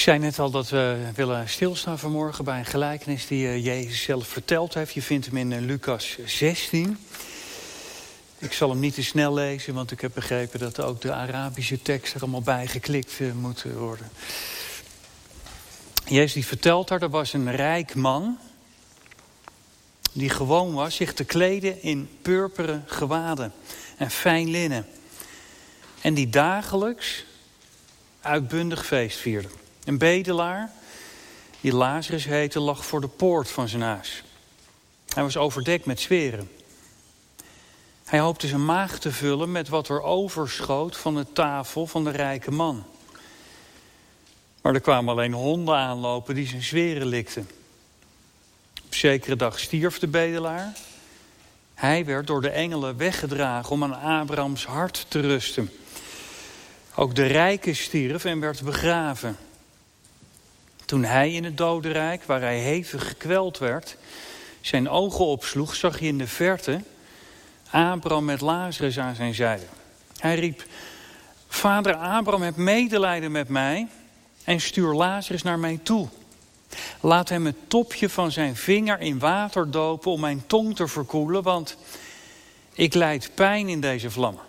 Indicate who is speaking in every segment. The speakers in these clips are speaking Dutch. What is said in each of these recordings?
Speaker 1: Ik zei net al dat we willen stilstaan vanmorgen bij een gelijkenis die eh, Jezus zelf verteld heeft. Je vindt hem in eh, Lucas 16. Ik zal hem niet te snel lezen, want ik heb begrepen dat ook de Arabische tekst er allemaal bij geklikt uh, moet worden. Jezus die vertelt daar, er was een rijk man die gewoon was zich te kleden in purperen gewaden en fijn linnen. En die dagelijks uitbundig feest vierde. Een bedelaar, die Lazarus heette, lag voor de poort van zijn huis. Hij was overdekt met zweren. Hij hoopte zijn maag te vullen met wat er overschoot van de tafel van de rijke man. Maar er kwamen alleen honden aanlopen die zijn zweren likten. Op zekere dag stierf de bedelaar. Hij werd door de engelen weggedragen om aan Abrahams hart te rusten. Ook de rijke stierf en werd begraven. Toen hij in het dodenrijk, waar hij hevig gekweld werd, zijn ogen opsloeg, zag hij in de verte Abraham met Lazarus aan zijn zijde. Hij riep, Vader Abraham, heb medelijden met mij en stuur Lazarus naar mij toe. Laat hem het topje van zijn vinger in water dopen om mijn tong te verkoelen, want ik lijd pijn in deze vlammen.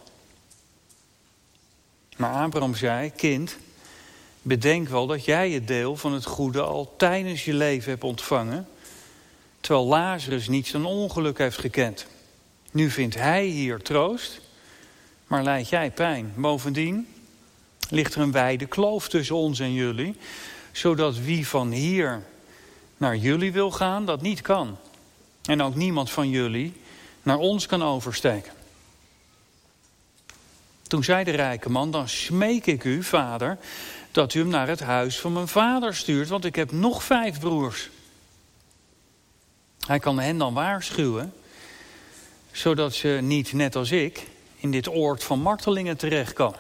Speaker 1: Maar Abraham zei, kind, bedenk wel dat jij het deel van het goede al tijdens je leven hebt ontvangen, terwijl Lazarus niets dan ongeluk heeft gekend. Nu vindt hij hier troost, maar lijdt jij pijn. Bovendien ligt er een wijde kloof tussen ons en jullie, zodat wie van hier naar jullie wil gaan, dat niet kan. En ook niemand van jullie naar ons kan oversteken. Toen zei de rijke man, dan smeek ik u, vader, dat u hem naar het huis van mijn vader stuurt, want ik heb nog vijf broers. Hij kan hen dan waarschuwen, zodat ze niet, net als ik, in dit oord van martelingen terechtkomen.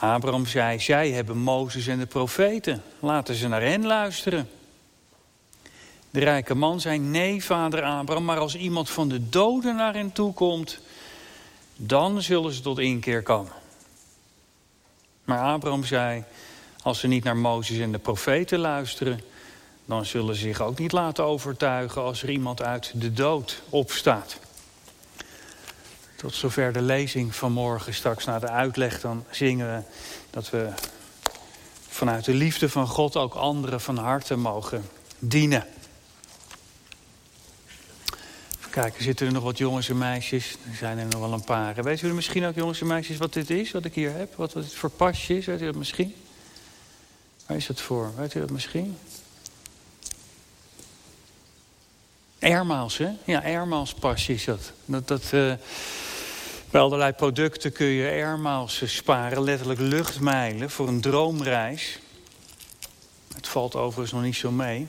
Speaker 1: Abraham zei, zij hebben Mozes en de profeten. Laten ze naar hen luisteren. De rijke man zei, nee vader Abraham, maar als iemand van de doden naar hen toe komt, dan zullen ze tot inkeer komen. Maar Abraham zei, als ze niet naar Mozes en de profeten luisteren, dan zullen ze zich ook niet laten overtuigen als er iemand uit de dood opstaat. Tot zover de lezing van morgen. Straks na de uitleg dan zingen we dat we vanuit de liefde van God ook anderen van harte mogen dienen. Even kijken, zitten er nog wat jongens en meisjes? Er zijn er nog wel een paar. Weet jullie misschien ook jongens en meisjes wat dit is, wat ik hier heb? Wat het voor pasje is? Weet u dat misschien? Waar is het voor? Weet u dat misschien? Airmaals, hè? Ja, airmaals pasje is dat. Dat, dat uh, bij allerlei producten kun je airmaals sparen. Letterlijk luchtmijlen voor een droomreis. Het valt overigens nog niet zo mee.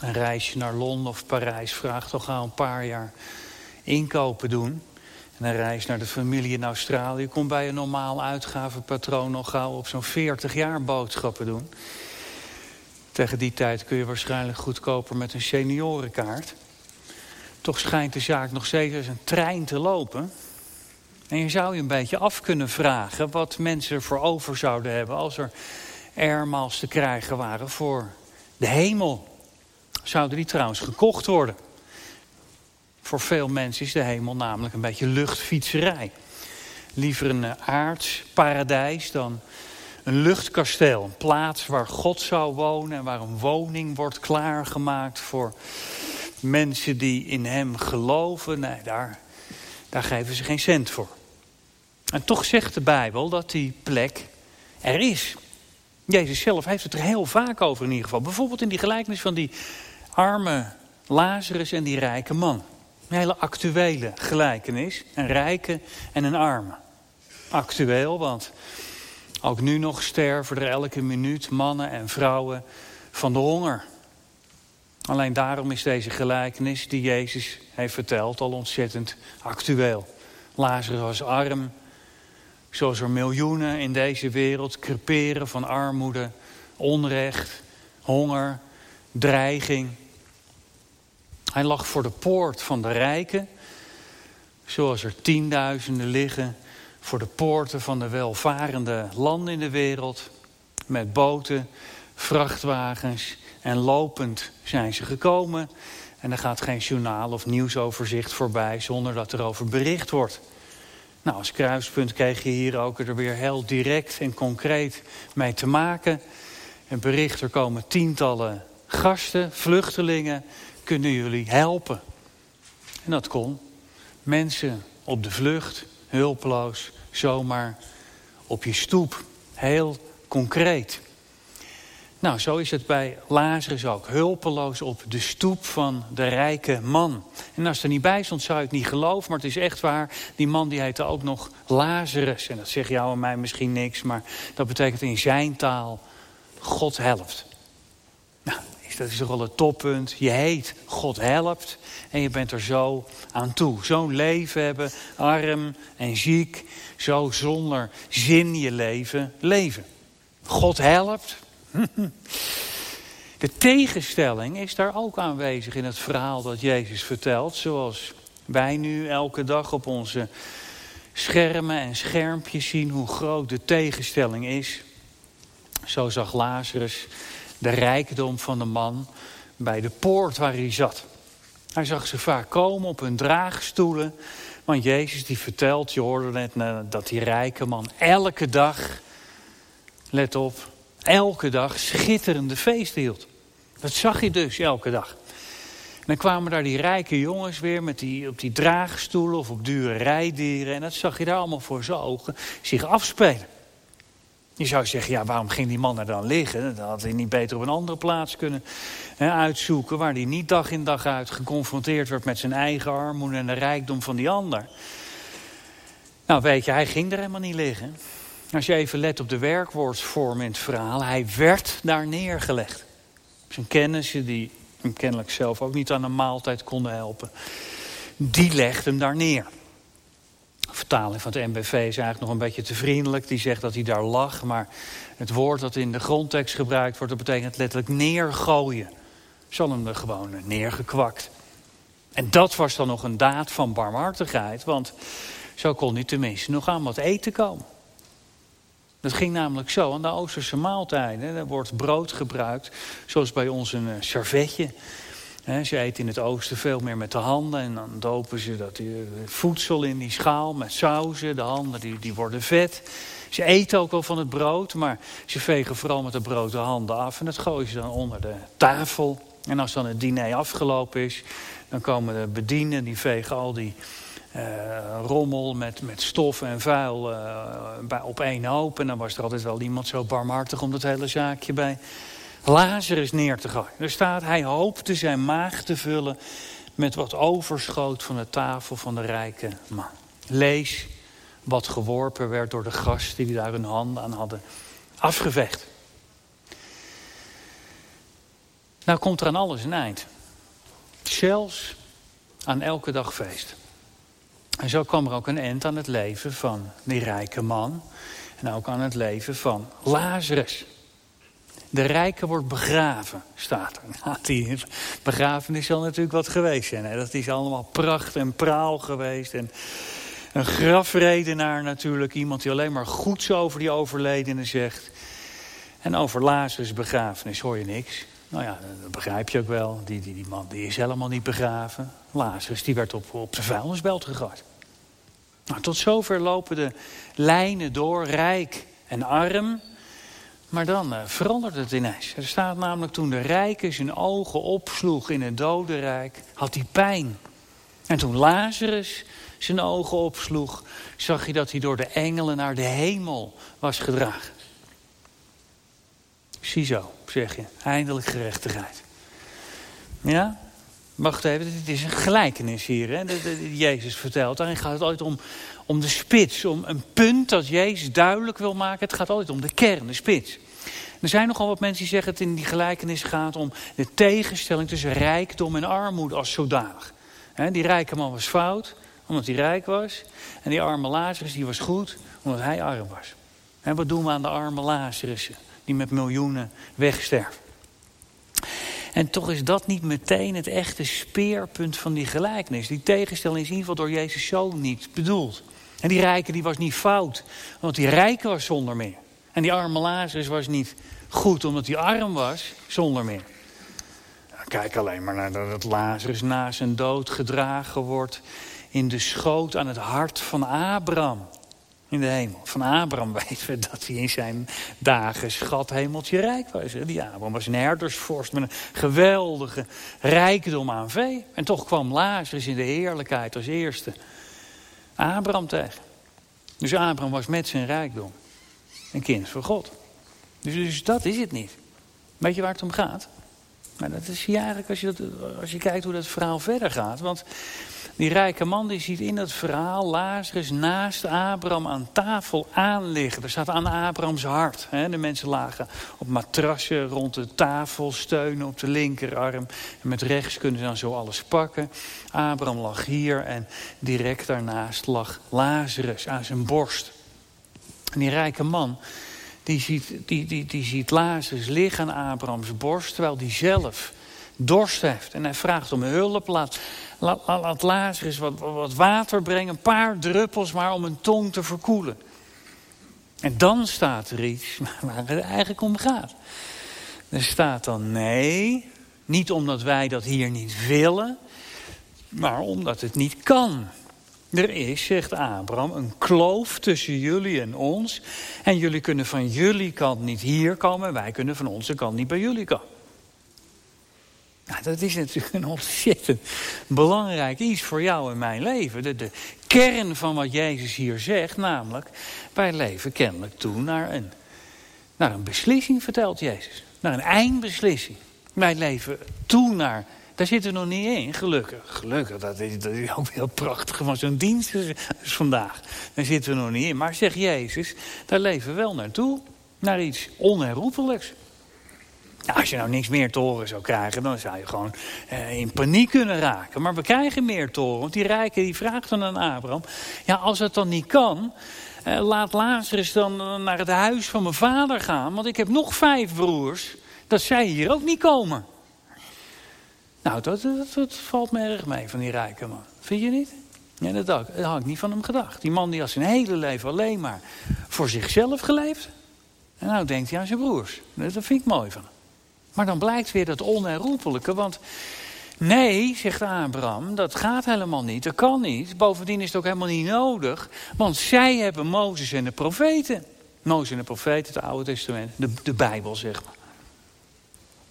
Speaker 1: Een reisje naar Londen of Parijs vraagt toch al een paar jaar inkopen doen. En een reis naar de familie in Australië komt bij een normaal uitgavenpatroon nog gauw op zo'n 40 jaar boodschappen doen. Tegen die tijd kun je waarschijnlijk goedkoper met een seniorenkaart. Toch schijnt de zaak nog steeds als een trein te lopen. En je zou je een beetje af kunnen vragen wat mensen voor over zouden hebben als er airmiles te krijgen waren voor de hemel. Zouden die trouwens gekocht worden? Voor veel mensen is de hemel namelijk een beetje luchtfietserij. Liever een aards paradijs dan een luchtkasteel. Een plaats waar God zou wonen en waar een woning wordt klaargemaakt voor mensen die in hem geloven. Nee, daar, daar geven ze geen cent voor. En toch zegt de Bijbel dat die plek er is. Jezus zelf heeft het er heel vaak over in ieder geval. Bijvoorbeeld in die gelijkenis van die arme Lazarus en die rijke man. Een hele actuele gelijkenis. Een rijke en een arme. Actueel, want ook nu nog sterven er elke minuut mannen en vrouwen van de honger. Alleen daarom is deze gelijkenis die Jezus heeft verteld al ontzettend actueel. Lazarus was arm, zoals er miljoenen in deze wereld creperen van armoede, onrecht, honger, dreiging. Hij lag voor de poort van de rijken, zoals er tienduizenden liggen voor de poorten van de welvarende landen in de wereld. met boten, vrachtwagens en lopend zijn ze gekomen. En er gaat geen journaal of nieuwsoverzicht voorbij zonder dat er over bericht wordt. Nou, als kruispunt kreeg je hier ook er weer heel direct en concreet mee te maken. Een bericht, er komen tientallen gasten, vluchtelingen, kunnen jullie helpen? En dat kon. Mensen op de vlucht, hulpeloos, zomaar op je stoep. Heel concreet. Nou, zo is het bij Lazarus ook. Hulpeloos op de stoep van de rijke man. En als er niet bij stond, zou ik niet geloven. Maar het is echt waar. Die man die heette ook nog Lazarus. En dat zegt jou en mij misschien niks. Maar dat betekent in zijn taal God helpt. Nou, dat is toch wel het toppunt. Je heet God helpt. En je bent er zo aan toe. Zo'n leven hebben, arm en ziek. Zo zonder zin je leven leven. God helpt. De tegenstelling is daar ook aanwezig in het verhaal dat Jezus vertelt. Zoals wij nu elke dag op onze schermen en schermpjes zien hoe groot de tegenstelling is. Zo zag Lazarus de rijkdom van de man bij de poort waar hij zat. Hij zag ze vaak komen op hun draagstoelen. Want Jezus die vertelt, je hoorde net eh, dat die rijke man elke dag, let op, elke dag schitterende feesten hield. Dat zag je dus elke dag. Dan kwamen daar die rijke jongens weer met die, op die draagstoelen of op dure rijdieren. En dat zag je daar allemaal voor zijn ogen zich afspelen. Je zou zeggen, ja, waarom ging die man er dan liggen? Dan had hij niet beter op een andere plaats kunnen hè, uitzoeken... waar hij niet dag in dag uit geconfronteerd werd met zijn eigen armoede... en de rijkdom van die ander. Nou, weet je, hij ging er helemaal niet liggen. Als je even let op de werkwoordsvorm in het verhaal... hij werd daar neergelegd. Zijn kennissen, die hem kennelijk zelf ook niet aan een maaltijd konden helpen... die legden hem daar neer vertaling van het MBV is eigenlijk nog een beetje te vriendelijk. Die zegt dat hij daar lag, maar het woord dat in de grondtekst gebruikt wordt... dat betekent letterlijk neergooien. Zal hem er gewoon neergekwakt. En dat was dan nog een daad van barmhartigheid, want zo kon hij tenminste nog aan wat eten komen. Dat ging namelijk zo, aan de Oosterse maaltijden, er wordt brood gebruikt, zoals bij ons een servetje ze eten in het oosten veel meer met de handen. En dan dopen ze dat eh, voedsel in die schaal met sauzen. De handen die, die worden vet. Ze eten ook wel van het brood. Maar ze vegen vooral met het brood de handen af. En dat gooien ze dan onder de tafel. En als dan het diner afgelopen is. Dan komen de bedienden. Die vegen al die uh, rommel met, met stof en vuil uh, op één hoop. En dan was er altijd wel iemand zo barmhartig om dat hele zaakje bij Lazarus neer te gooien. Er staat, hij hoopte zijn maag te vullen met wat overschoot van de tafel van de rijke man. Lees wat geworpen werd door de gasten die daar hun handen aan hadden afgevecht. Nou komt er aan alles een eind. Zelfs aan elke dag feest. En zo kwam er ook een eind aan het leven van die rijke man. En ook aan het leven van Lazarus. De rijke wordt begraven, staat er. Nou, die begrafenis zal natuurlijk wat geweest zijn. Hè? Dat is allemaal pracht en praal geweest. En een grafredenaar natuurlijk. Iemand die alleen maar goeds over die overledene zegt. En over Lazarus begrafenis hoor je niks. Nou ja, dat begrijp je ook wel. Die, die, die man die is helemaal niet begraven. Lazarus die werd op, op de vuilnisbelt gegooid. Nou, tot zover lopen de lijnen door, rijk en arm. Maar dan uh, verandert het ineens. Er staat namelijk toen de rijke zijn ogen opsloeg in het dodenrijk, had hij pijn. En toen Lazarus zijn ogen opsloeg, zag hij dat hij door de engelen naar de hemel was gedragen. Ziezo, zeg je, eindelijk gerechtigheid. Ja, wacht even, dit is een gelijkenis hier, hè, Jezus vertelt. Daarin gaat het altijd om, om de spits, om een punt dat Jezus duidelijk wil maken. Het gaat altijd om de kern, de spits. Er zijn nogal wat mensen die zeggen dat het in die gelijkenis gaat om de tegenstelling tussen rijkdom en armoede als zodanig. die rijke man was fout, omdat hij rijk was. En die arme Lazarus die was goed, omdat hij arm was. Wat doen we aan de arme Lazarussen, die met miljoenen wegsterven? En toch is dat niet meteen het echte speerpunt van die gelijkenis. Die tegenstelling is in ieder geval door Jezus zo niet bedoeld. En die rijke die was niet fout, want die rijke was zonder meer. En die arme Lazarus was niet goed omdat hij arm was, zonder meer. Kijk alleen maar naar dat Lazarus na zijn dood gedragen wordt in de schoot aan het hart van Abraham in de hemel. Van Abraham weten we dat hij in zijn dagen schat hemeltje rijk was. Die Abraham was een herdersvorst met een geweldige rijkdom aan vee. En toch kwam Lazarus in de heerlijkheid als eerste Abraham tegen. Dus Abraham was met zijn rijkdom een kind van God. Dus, dus dat is het niet. Weet je waar het om gaat? Maar dat is eigenlijk als je, dat, als je kijkt hoe dat verhaal verder gaat. Want die rijke man die ziet in dat verhaal Lazarus naast Abraham aan tafel aanliggen. Er staat aan Abrahams hart. Hè? De mensen lagen op matrassen rond de tafel, steunen op de linkerarm. En met rechts kunnen ze dan zo alles pakken. Abraham lag hier en direct daarnaast lag Lazarus aan zijn borst. En die rijke man, die ziet, die, die, die ziet Lazarus liggen aan Abrahams borst, terwijl die zelf dorst heeft. En hij vraagt om hulp. Laat, laat, laat Lazarus wat, wat water brengen, een paar druppels maar om een tong te verkoelen. En dan staat er iets waar het eigenlijk om gaat. Er staat dan nee, niet omdat wij dat hier niet willen, maar omdat het niet kan. Er is, zegt Abraham, een kloof tussen jullie en ons. En jullie kunnen van jullie kant niet hier komen. Wij kunnen van onze kant niet bij jullie komen. Nou, dat is natuurlijk een ontzettend belangrijk iets voor jou en mijn leven. De, de kern van wat Jezus hier zegt, namelijk... wij leven kennelijk toe naar een, naar een beslissing, vertelt Jezus. Naar een eindbeslissing. Wij leven toe naar daar zitten we nog niet in, gelukkig. Gelukkig, dat is, dat is ook heel prachtig van zo'n dienst is vandaag. Daar zitten we nog niet in. Maar zeg Jezus, daar leven we wel naartoe. Naar iets onherroepelijks. Als je nou niks meer te horen zou krijgen, dan zou je gewoon eh, in paniek kunnen raken. Maar we krijgen meer te horen. Want die rijke die vraagt dan aan Abraham. Ja, als het dan niet kan, eh, laat Lazarus dan naar het huis van mijn vader gaan. Want ik heb nog vijf broers. Dat zij hier ook niet komen. Nou, dat, dat, valt me erg mee van die rijke man. Vind je niet? Ja, dat, dat had ik niet van hem gedacht. Die man die had zijn hele leven alleen maar voor zichzelf geleefd. En nou denkt hij aan zijn broers. Dat vind ik mooi van hem. Maar dan blijkt weer dat onherroepelijke. Want nee, zegt Abraham, dat gaat helemaal niet. Dat kan niet. Bovendien is het ook helemaal niet nodig. Want zij hebben Mozes en de profeten. Mozes en de profeten, het Oude Testament. De, de Bijbel, zeg maar.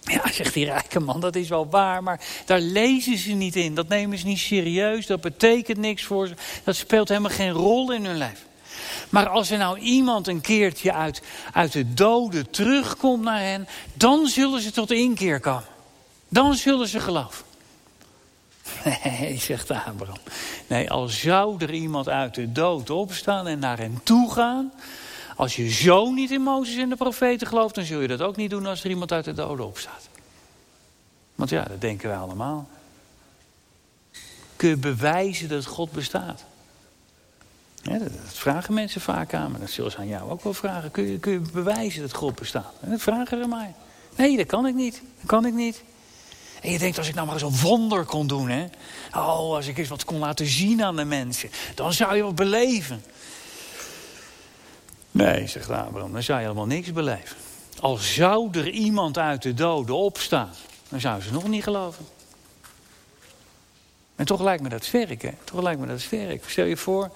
Speaker 1: Ja, zegt die rijke man, dat is wel waar, maar daar lezen ze niet in. Dat nemen ze niet serieus, dat betekent niks voor ze. Dat speelt helemaal geen rol in hun leven. Maar als er nou iemand een keertje uit, uit de doden terugkomt naar hen, dan zullen ze tot inkeer komen. Dan zullen ze geloven. Nee, zegt Abraham. Nee, al zou er iemand uit de dood opstaan en naar hen toe gaan, als je zo niet in Mozes en de profeten gelooft, dan zul je dat ook niet doen als er iemand uit de doden opstaat. Want ja, dat denken wij allemaal. Kun je bewijzen dat God bestaat? Dat, vragen mensen vaak aan me. Dat zullen ze aan jou ook wel vragen. Kun je, kun je bewijzen dat God bestaat? En dat vragen ze mij. Nee, dat kan ik niet. Dat kan ik niet. En je denkt, als ik nou maar eens een wonder kon doen. Hè? Oh, als ik eens wat kon laten zien aan de mensen. Dan zou je wat beleven. Nee, zegt Abraham, dan zou je helemaal niks beleven. Al zou er iemand uit de doden opstaan, dan zouden ze nog niet geloven. En toch lijkt me dat sterk, hè? Toch lijkt me dat sterk. Stel je voor,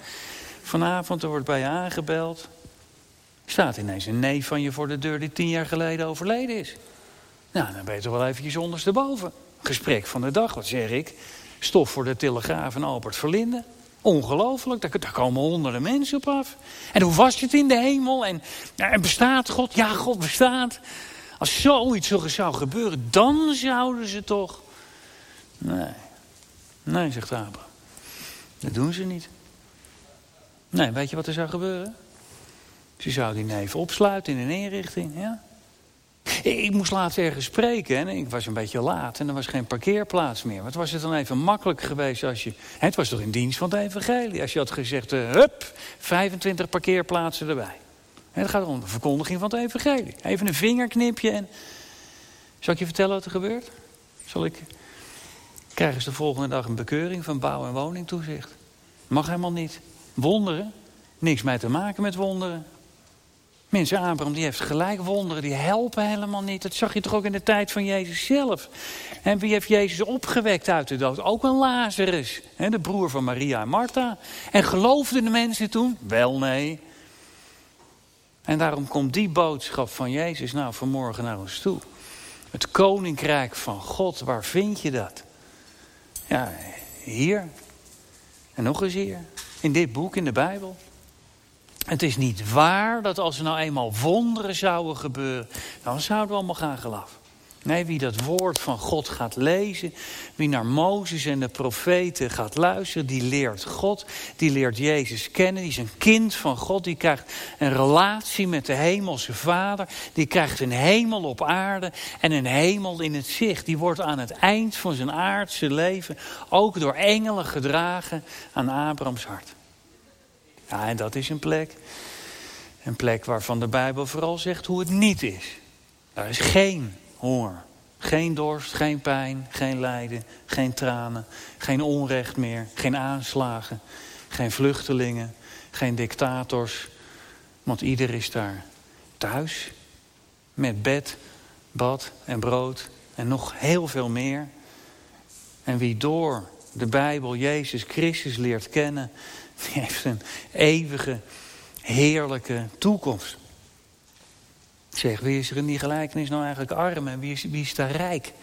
Speaker 1: vanavond er wordt bij je aangebeld. Staat ineens een neef van je voor de deur die tien jaar geleden overleden is. Nou, dan ben je toch wel eventjes ondersteboven. Gesprek van de dag, wat zeg ik? Stof voor de Telegraaf en Albert Verlinde. Ongelooflijk, daar, komen honderden mensen op af. En hoe was het in de hemel? En, en bestaat God? Ja, God bestaat. Als zoiets zou gebeuren, dan zouden ze toch... Nee, nee, zegt Abraham. Dat doen ze niet. Nee, weet je wat er zou gebeuren? Ze zouden die neef opsluiten in een inrichting, ja. Ik moest laatst ergens spreken en ik was een beetje laat en er was geen parkeerplaats meer. Wat was het dan even makkelijk geweest als je... Het was toch in dienst van het evangelie. Als je had gezegd, uh, hup, 25 parkeerplaatsen erbij. Het gaat om de verkondiging van het evangelie. Even een vingerknipje en... Zal ik je vertellen wat er gebeurt? Zal ik... Krijgen ze de volgende dag een bekeuring van bouw- en woningtoezicht. Mag helemaal niet. Wonderen. Niks mee te maken met wonderen. Mensen, Abraham die heeft gelijk wonderen, die helpen helemaal niet. Dat zag je toch ook in de tijd van Jezus zelf. En wie heeft Jezus opgewekt uit de dood? Ook een Lazarus, de broer van Maria en Martha. En geloofden de mensen toen? Wel nee. En daarom komt die boodschap van Jezus nou vanmorgen naar ons toe. Het koninkrijk van God, waar vind je dat? Ja, hier. En nog eens hier. In dit boek, in de Bijbel. Het is niet waar dat als er nou eenmaal wonderen zouden gebeuren, dan zouden we allemaal gaan geloven. Nee, wie dat woord van God gaat lezen, wie naar Mozes en de profeten gaat luisteren, die leert God, die leert Jezus kennen, die is een kind van God, die krijgt een relatie met de hemelse Vader, die krijgt een hemel op aarde en een hemel in het zicht. Die wordt aan het eind van zijn aardse leven ook door engelen gedragen aan Abrahams hart. Ja, en dat is een plek. Een plek waarvan de Bijbel vooral zegt hoe het niet is. Daar is geen honger. Geen dorst, geen pijn, geen lijden, geen tranen, geen onrecht meer, geen aanslagen, geen vluchtelingen, geen dictators. Want ieder is daar thuis met bed, bad en brood en nog heel veel meer. En wie door de Bijbel Jezus Christus leert kennen, die heeft een eeuwige, heerlijke toekomst. Zeg, wie is er in die gelijkenis nou eigenlijk arm en wie is, wie is daar rijk?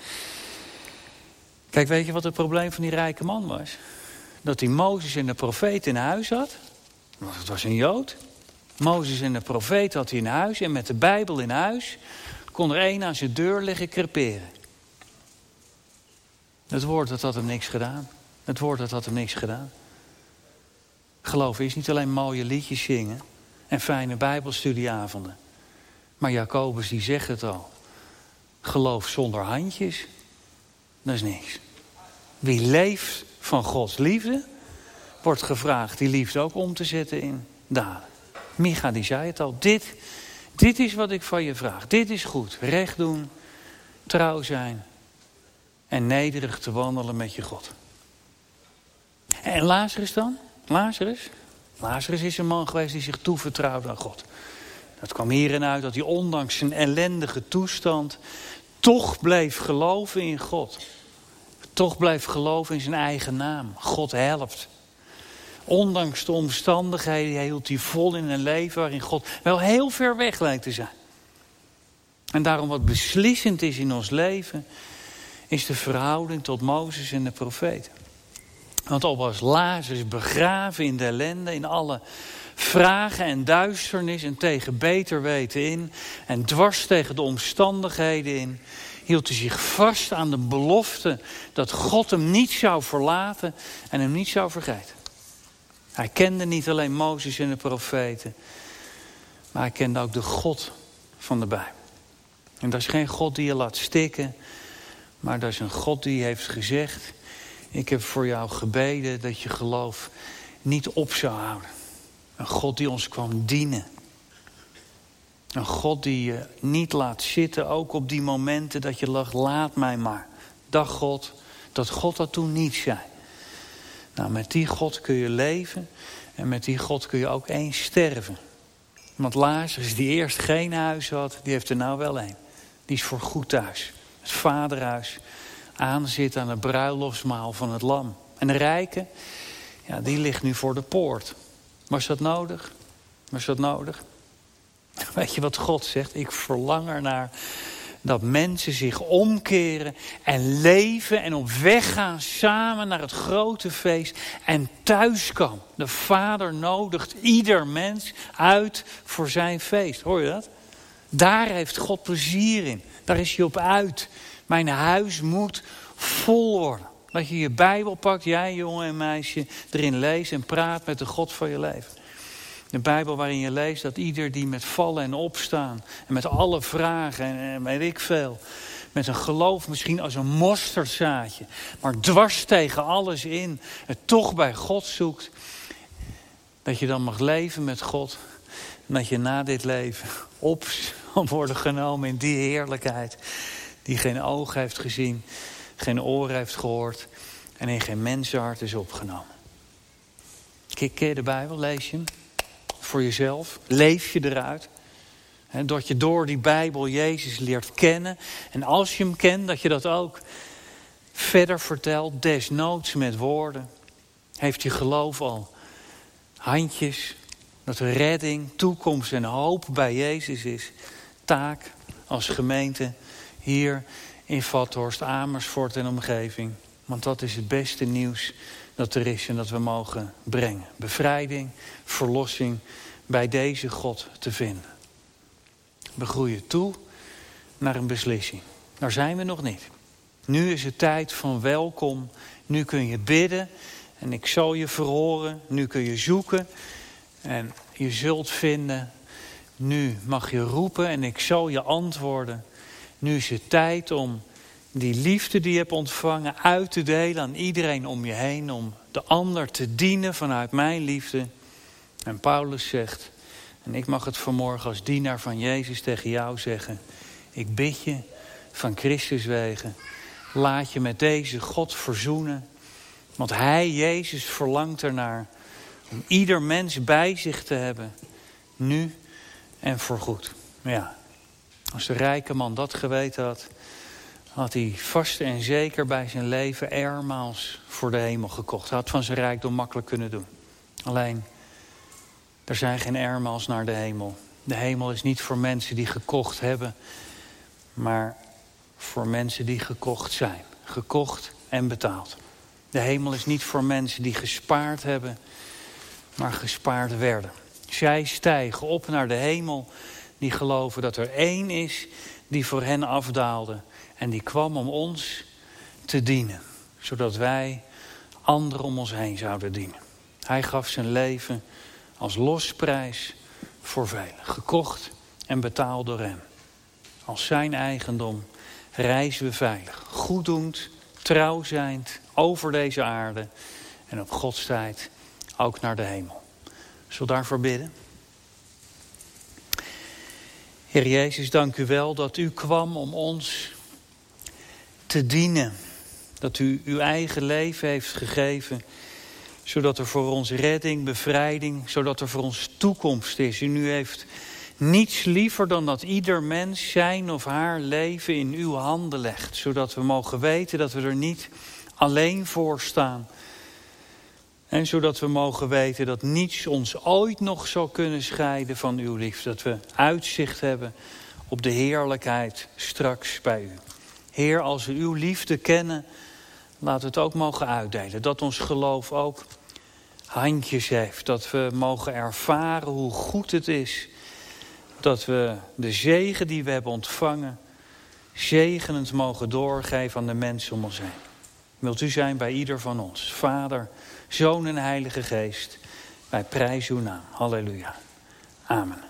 Speaker 1: Kijk, weet je wat het probleem van die rijke man was? Dat hij Mozes en de profeet in huis had. Het was een Jood. Mozes en de profeet had hij in huis. En met de Bijbel in huis kon er één aan zijn deur liggen creperen. Het woord dat had hem niks gedaan. Het woord dat had hem niks gedaan. Geloof is niet alleen mooie liedjes zingen en fijne bijbelstudieavonden. Maar Jacobus die zegt het al. Geloof zonder handjes, dat is niks. Wie leeft van Gods liefde, wordt gevraagd die liefde ook om te zetten in daden. Micha die zei het al, dit, dit is wat ik van je vraag. Dit is goed, recht doen, trouw zijn en nederig te wandelen met je God. En Lazarus dan? Lazarus? Lazarus is een man geweest die zich toevertrouwde aan God. Dat kwam hierin uit dat hij ondanks zijn ellendige toestand toch bleef geloven in God. Toch bleef geloven in zijn eigen naam. God helpt. Ondanks de omstandigheden hield hij vol in een leven waarin God wel heel ver weg lijkt te zijn. En daarom wat beslissend is in ons leven, is de verhouding tot Mozes en de profeten. Want al was Lazarus begraven in de ellende, in alle vragen en duisternis en tegen beter weten in en dwars tegen de omstandigheden in, hield hij zich vast aan de belofte dat God hem niet zou verlaten en hem niet zou vergeten. Hij kende niet alleen Mozes en de profeten, maar hij kende ook de God van de Bijbel. En dat is geen God die je laat stikken, maar dat is een God die heeft gezegd, ik heb voor jou gebeden dat je geloof niet op zou houden. Een God die ons kwam dienen. Een God die je niet laat zitten, ook op die momenten dat je lag, laat mij maar. Dag God, dat God dat toen niet zei. Nou, met die God kun je leven en met die God kun je ook eens sterven. Want Lazarus, die eerst geen huis had, die heeft er nou wel een. Die is voor goed thuis. Het vaderhuis aanzit aan het bruiloftsmaal van het lam. En de rijke, ja, die ligt nu voor de poort. Was dat nodig? Was dat nodig? Weet je wat God zegt? Ik verlang ernaar dat mensen zich omkeren en leven en op weg gaan samen naar het grote feest en thuiskomen. De Vader nodigt ieder mens uit voor zijn feest. Hoor je dat? Daar heeft God plezier in. Daar is hij op uit. Mijn huis moet vol worden. Dat je je Bijbel pakt, jij jongen en meisje, erin leest en praat met de God van je leven. De Bijbel waarin je leest dat ieder die met vallen en opstaan en met alle vragen en, weet ik veel, met een geloof misschien als een mosterdzaadje, maar dwars tegen alles in, het toch bij God zoekt, dat je dan mag leven met God en dat je na dit leven op zal worden genomen in die heerlijkheid die geen oog heeft gezien, geen oor heeft gehoord en in geen mensenhart is opgenomen. Ken je de Bijbel? Lees je hem? Voor jezelf? Leef je eruit? dat je door die Bijbel Jezus leert kennen. En als je hem kent, dat je dat ook verder vertelt, desnoods met woorden. Heeft je geloof al handjes, dat redding, toekomst en hoop bij Jezus is. Taak als gemeente hier in Vathorst, Amersfoort en omgeving. Want dat is het beste nieuws dat er is en dat we mogen brengen. Bevrijding, verlossing bij deze God te vinden. We groeien toe naar een beslissing. Daar zijn we nog niet. Nu is het tijd van welkom. Nu kun je bidden en ik zal je verhoren. Nu kun je zoeken en je zult vinden. Nu mag je roepen en ik zal je antwoorden. Nu is het tijd om die liefde die je hebt ontvangen uit te delen aan iedereen om je heen. Om de ander te dienen vanuit mijn liefde. En Paulus zegt, en ik mag het vanmorgen als dienaar van Jezus tegen jou zeggen. Ik bid je van Christus wegen. Laat je met deze God verzoenen. Want Hij, Jezus, verlangt ernaar om ieder mens bij zich te hebben. Nu en voorgoed. Ja, als de rijke man dat geweten had, had hij vast en zeker bij zijn leven ermaals voor de hemel gekocht. Hij had van zijn rijkdom makkelijk kunnen doen. Alleen, er zijn geen ermaals naar de hemel. De hemel is niet voor mensen die gekocht hebben, maar voor mensen die gekocht zijn. Gekocht en betaald. De hemel is niet voor mensen die gespaard hebben, maar gespaard werden. Zij stijgen op naar de hemel, die geloven dat er één is die voor hen afdaalde. En die kwam om ons te dienen, zodat wij anderen om ons heen zouden dienen. Hij gaf zijn leven als losprijs voor velen, gekocht en betaald door hem. Als zijn eigendom reizen we veilig, goeddoend, trouw zijnd over deze aarde en op Gods tijd ook naar de hemel. Zullen we daarvoor bidden? Heer Jezus, dank u wel dat u kwam om ons te dienen. Dat u uw eigen leven heeft gegeven, zodat er voor ons redding, bevrijding, zodat er voor ons toekomst is. En u heeft niets liever dan dat ieder mens zijn of haar leven in uw handen legt. Zodat we mogen weten dat we er niet alleen voor staan. En zodat we mogen weten dat niets ons ooit nog zal kunnen scheiden van uw liefde. Dat we uitzicht hebben op de heerlijkheid straks bij u. Heer, als we uw liefde kennen, laat het ook mogen uitdelen. Dat ons geloof ook handjes heeft. Dat we mogen ervaren hoe goed het is. Dat we de zegen die we hebben ontvangen, zegenend mogen doorgeven aan de mensen om ons heen. Wilt u zijn bij ieder van ons. Vader, Zoon en Heilige Geest. Wij prijzen uw naam. Halleluja. Amen.